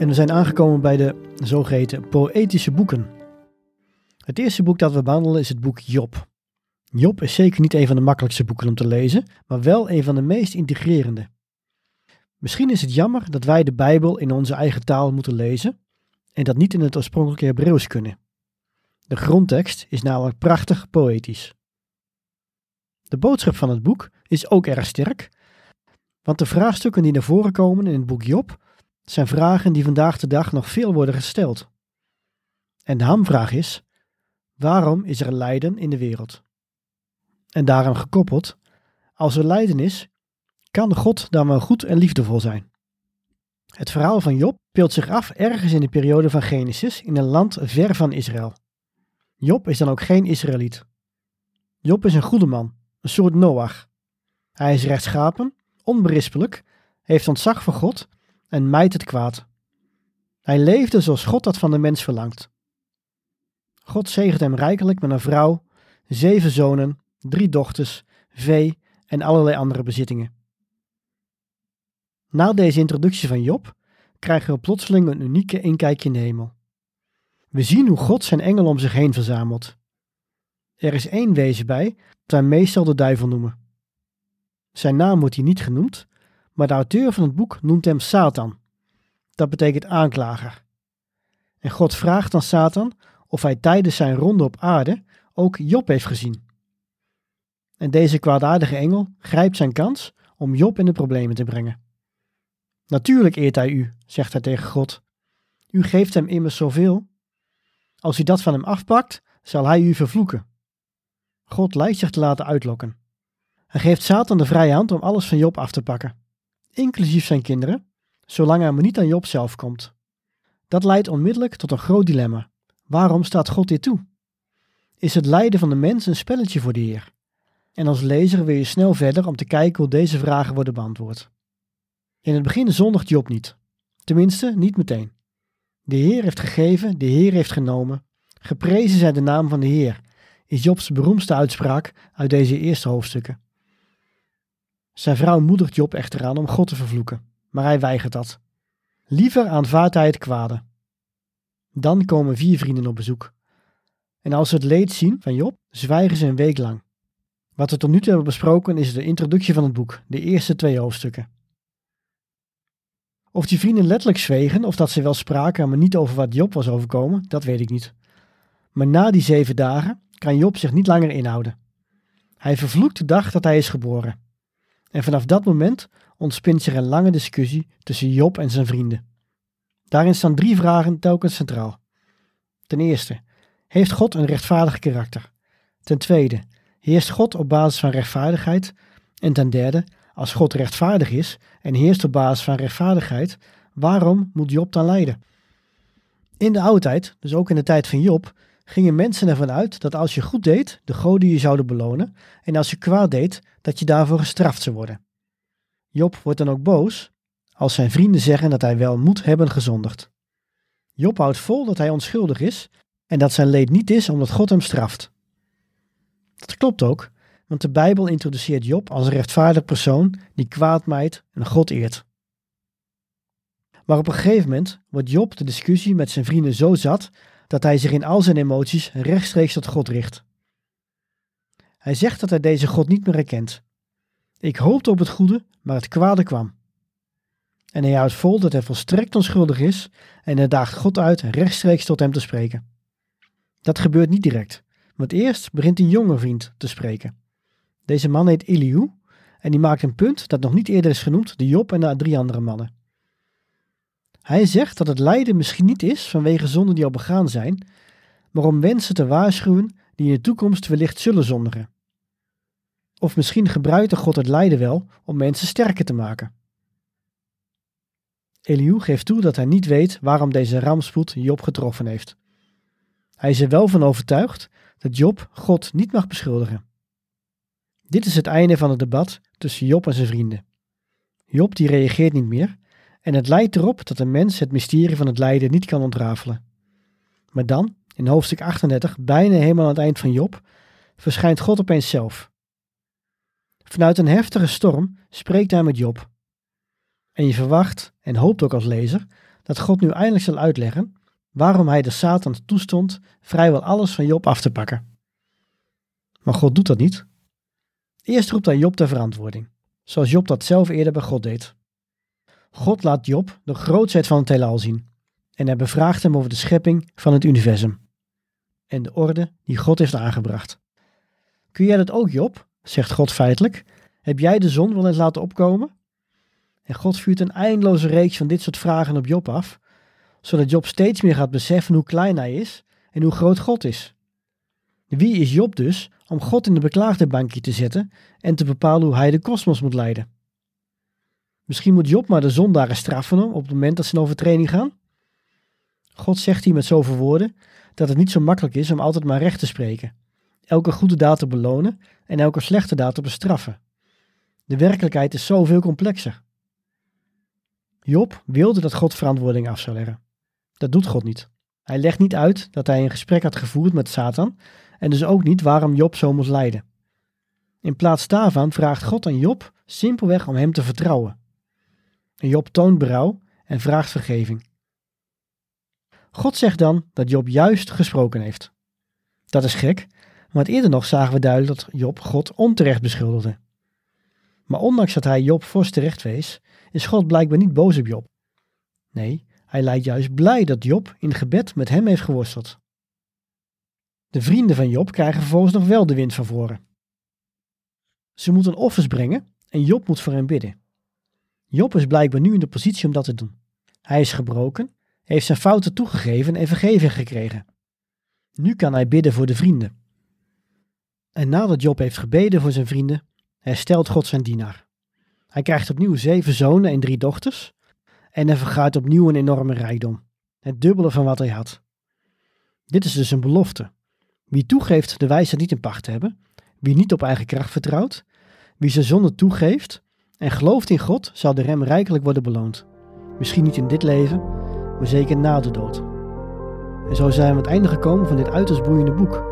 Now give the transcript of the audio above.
En we zijn aangekomen bij de zogeheten poëtische boeken. Het eerste boek dat we behandelen is het boek Job. Job is zeker niet een van de makkelijkste boeken om te lezen, maar wel een van de meest integrerende. Misschien is het jammer dat wij de Bijbel in onze eigen taal moeten lezen en dat niet in het oorspronkelijke Hebreeuws kunnen. De grondtekst is namelijk prachtig poëtisch. De boodschap van het boek is ook erg sterk, want de vraagstukken die naar voren komen in het boek Job zijn vragen die vandaag de dag nog veel worden gesteld. En de hamvraag is: waarom is er lijden in de wereld? En daaraan gekoppeld, als er lijden is, kan God dan wel goed en liefdevol zijn? Het verhaal van Job speelt zich af ergens in de periode van Genesis in een land ver van Israël. Job is dan ook geen Israëliet. Job is een goede man, een soort Noach. Hij is rechtschapen, onberispelijk, heeft ontzag voor God en mijt het kwaad. Hij leefde zoals God dat van de mens verlangt. God zegent hem rijkelijk met een vrouw, zeven zonen, drie dochters, vee en allerlei andere bezittingen. Na deze introductie van Job krijgen we plotseling een unieke inkijkje in de hemel. We zien hoe God zijn engel om zich heen verzamelt. Er is één wezen bij, dat wij meestal de duivel noemen. Zijn naam wordt hier niet genoemd, maar de auteur van het boek noemt hem Satan. Dat betekent aanklager. En God vraagt aan Satan of hij tijdens zijn ronde op aarde ook Job heeft gezien. En deze kwaadaardige engel grijpt zijn kans om Job in de problemen te brengen. Natuurlijk eert hij u, zegt hij tegen God. U geeft hem immers zoveel. Als u dat van hem afpakt, zal hij u vervloeken. God lijkt zich te laten uitlokken. Hij geeft Satan de vrije hand om alles van Job af te pakken inclusief zijn kinderen, zolang hij maar niet aan Job zelf komt. Dat leidt onmiddellijk tot een groot dilemma. Waarom staat God dit toe? Is het lijden van de mens een spelletje voor de Heer? En als lezer wil je snel verder om te kijken hoe deze vragen worden beantwoord. In het begin zondigt Job niet. Tenminste, niet meteen. De Heer heeft gegeven, de Heer heeft genomen. Geprezen zij de naam van de Heer, is Jobs beroemdste uitspraak uit deze eerste hoofdstukken. Zijn vrouw moedigt Job echter aan om God te vervloeken, maar hij weigert dat. Liever aanvaardt hij het kwade. Dan komen vier vrienden op bezoek. En als ze het leed zien van Job, zwijgen ze een week lang. Wat we tot nu toe hebben besproken is de introductie van het boek, de eerste twee hoofdstukken. Of die vrienden letterlijk zwegen of dat ze wel spraken, maar niet over wat Job was overkomen, dat weet ik niet. Maar na die zeven dagen kan Job zich niet langer inhouden. Hij vervloekt de dag dat hij is geboren. En vanaf dat moment ontspint zich een lange discussie tussen Job en zijn vrienden. Daarin staan drie vragen telkens centraal. Ten eerste, heeft God een rechtvaardig karakter? Ten tweede, heerst God op basis van rechtvaardigheid? En ten derde, als God rechtvaardig is en heerst op basis van rechtvaardigheid, waarom moet Job dan lijden? In de oudheid, dus ook in de tijd van Job, gingen mensen ervan uit dat als je goed deed, de goden je zouden belonen, en als je kwaad deed, dat je daarvoor gestraft zou worden. Job wordt dan ook boos als zijn vrienden zeggen dat hij wel moet hebben gezondigd. Job houdt vol dat hij onschuldig is en dat zijn leed niet is omdat God hem straft. Dat klopt ook, want de Bijbel introduceert Job als een rechtvaardig persoon die kwaad maait en God eert. Maar op een gegeven moment wordt Job de discussie met zijn vrienden zo zat dat hij zich in al zijn emoties rechtstreeks tot God richt. Hij zegt dat hij deze God niet meer herkent. Ik hoopte op het goede, maar het kwade kwam. En hij houdt vol dat hij volstrekt onschuldig is en hij daagt God uit rechtstreeks tot hem te spreken. Dat gebeurt niet direct, want eerst begint een jonge vriend te spreken. Deze man heet Elihu en die maakt een punt dat nog niet eerder is genoemd, de Job en de drie andere mannen. Hij zegt dat het lijden misschien niet is vanwege zonden die al begaan zijn, maar om mensen te waarschuwen die in de toekomst wellicht zullen zondigen. Of misschien gebruikte God het lijden wel om mensen sterker te maken. Elihu geeft toe dat hij niet weet waarom deze rampspoed Job getroffen heeft. Hij is er wel van overtuigd dat Job God niet mag beschuldigen. Dit is het einde van het debat tussen Job en zijn vrienden. Job die reageert niet meer en het lijkt erop dat een mens het mysterie van het lijden niet kan ontrafelen. Maar dan, in hoofdstuk 38, bijna helemaal aan het eind van Job, verschijnt God opeens zelf. Vanuit een heftige storm spreekt hij met Job. En je verwacht en hoopt ook als lezer dat God nu eindelijk zal uitleggen waarom hij de Satan toestond vrijwel alles van Job af te pakken. Maar God doet dat niet. Eerst roept hij Job ter verantwoording, zoals Job dat zelf eerder bij God deed. God laat Job de grootheid van het heelal zien en hij bevraagt hem over de schepping van het universum en de orde die God heeft aangebracht. Kun jij dat ook, Job? zegt God feitelijk. Heb jij de zon wel eens laten opkomen? En God vuurt een eindeloze reeks van dit soort vragen op Job af, zodat Job steeds meer gaat beseffen hoe klein hij is en hoe groot God is. Wie is Job dus om God in de beklaagde bankje te zetten en te bepalen hoe hij de kosmos moet leiden? Misschien moet Job maar de zondaren straffen op het moment dat ze in overtreding gaan? God zegt hier met zoveel woorden dat het niet zo makkelijk is om altijd maar recht te spreken, elke goede daad te belonen en elke slechte daad te bestraffen. De werkelijkheid is zoveel complexer. Job wilde dat God verantwoording af zou leggen. Dat doet God niet. Hij legt niet uit dat hij een gesprek had gevoerd met Satan en dus ook niet waarom Job zo moest lijden. In plaats daarvan vraagt God aan Job simpelweg om hem te vertrouwen. Job toont berouw en vraagt vergeving. God zegt dan dat Job juist gesproken heeft. Dat is gek, want eerder nog zagen we duidelijk dat Job God onterecht beschuldigde. Maar ondanks dat hij Job fors terecht wees, is God blijkbaar niet boos op Job. Nee, hij lijkt juist blij dat Job in gebed met hem heeft geworsteld. De vrienden van Job krijgen vervolgens nog wel de wind van voren. Ze moeten offers brengen en Job moet voor hen bidden. Job is blijkbaar nu in de positie om dat te doen. Hij is gebroken, heeft zijn fouten toegegeven en vergeving gekregen. Nu kan hij bidden voor de vrienden. En nadat Job heeft gebeden voor zijn vrienden, herstelt God zijn dienaar. Hij krijgt opnieuw zeven zonen en drie dochters en hij vergaat opnieuw een enorme rijkdom, het dubbele van wat hij had. Dit is dus een belofte. Wie toegeeft de wijsheid niet in pacht te hebben, wie niet op eigen kracht vertrouwt, wie zijn zonde toegeeft en gelooft in God, zal de rem rijkelijk worden beloond. Misschien niet in dit leven, maar zeker na de dood. En zo zijn we aan het einde gekomen van dit uiterst boeiende boek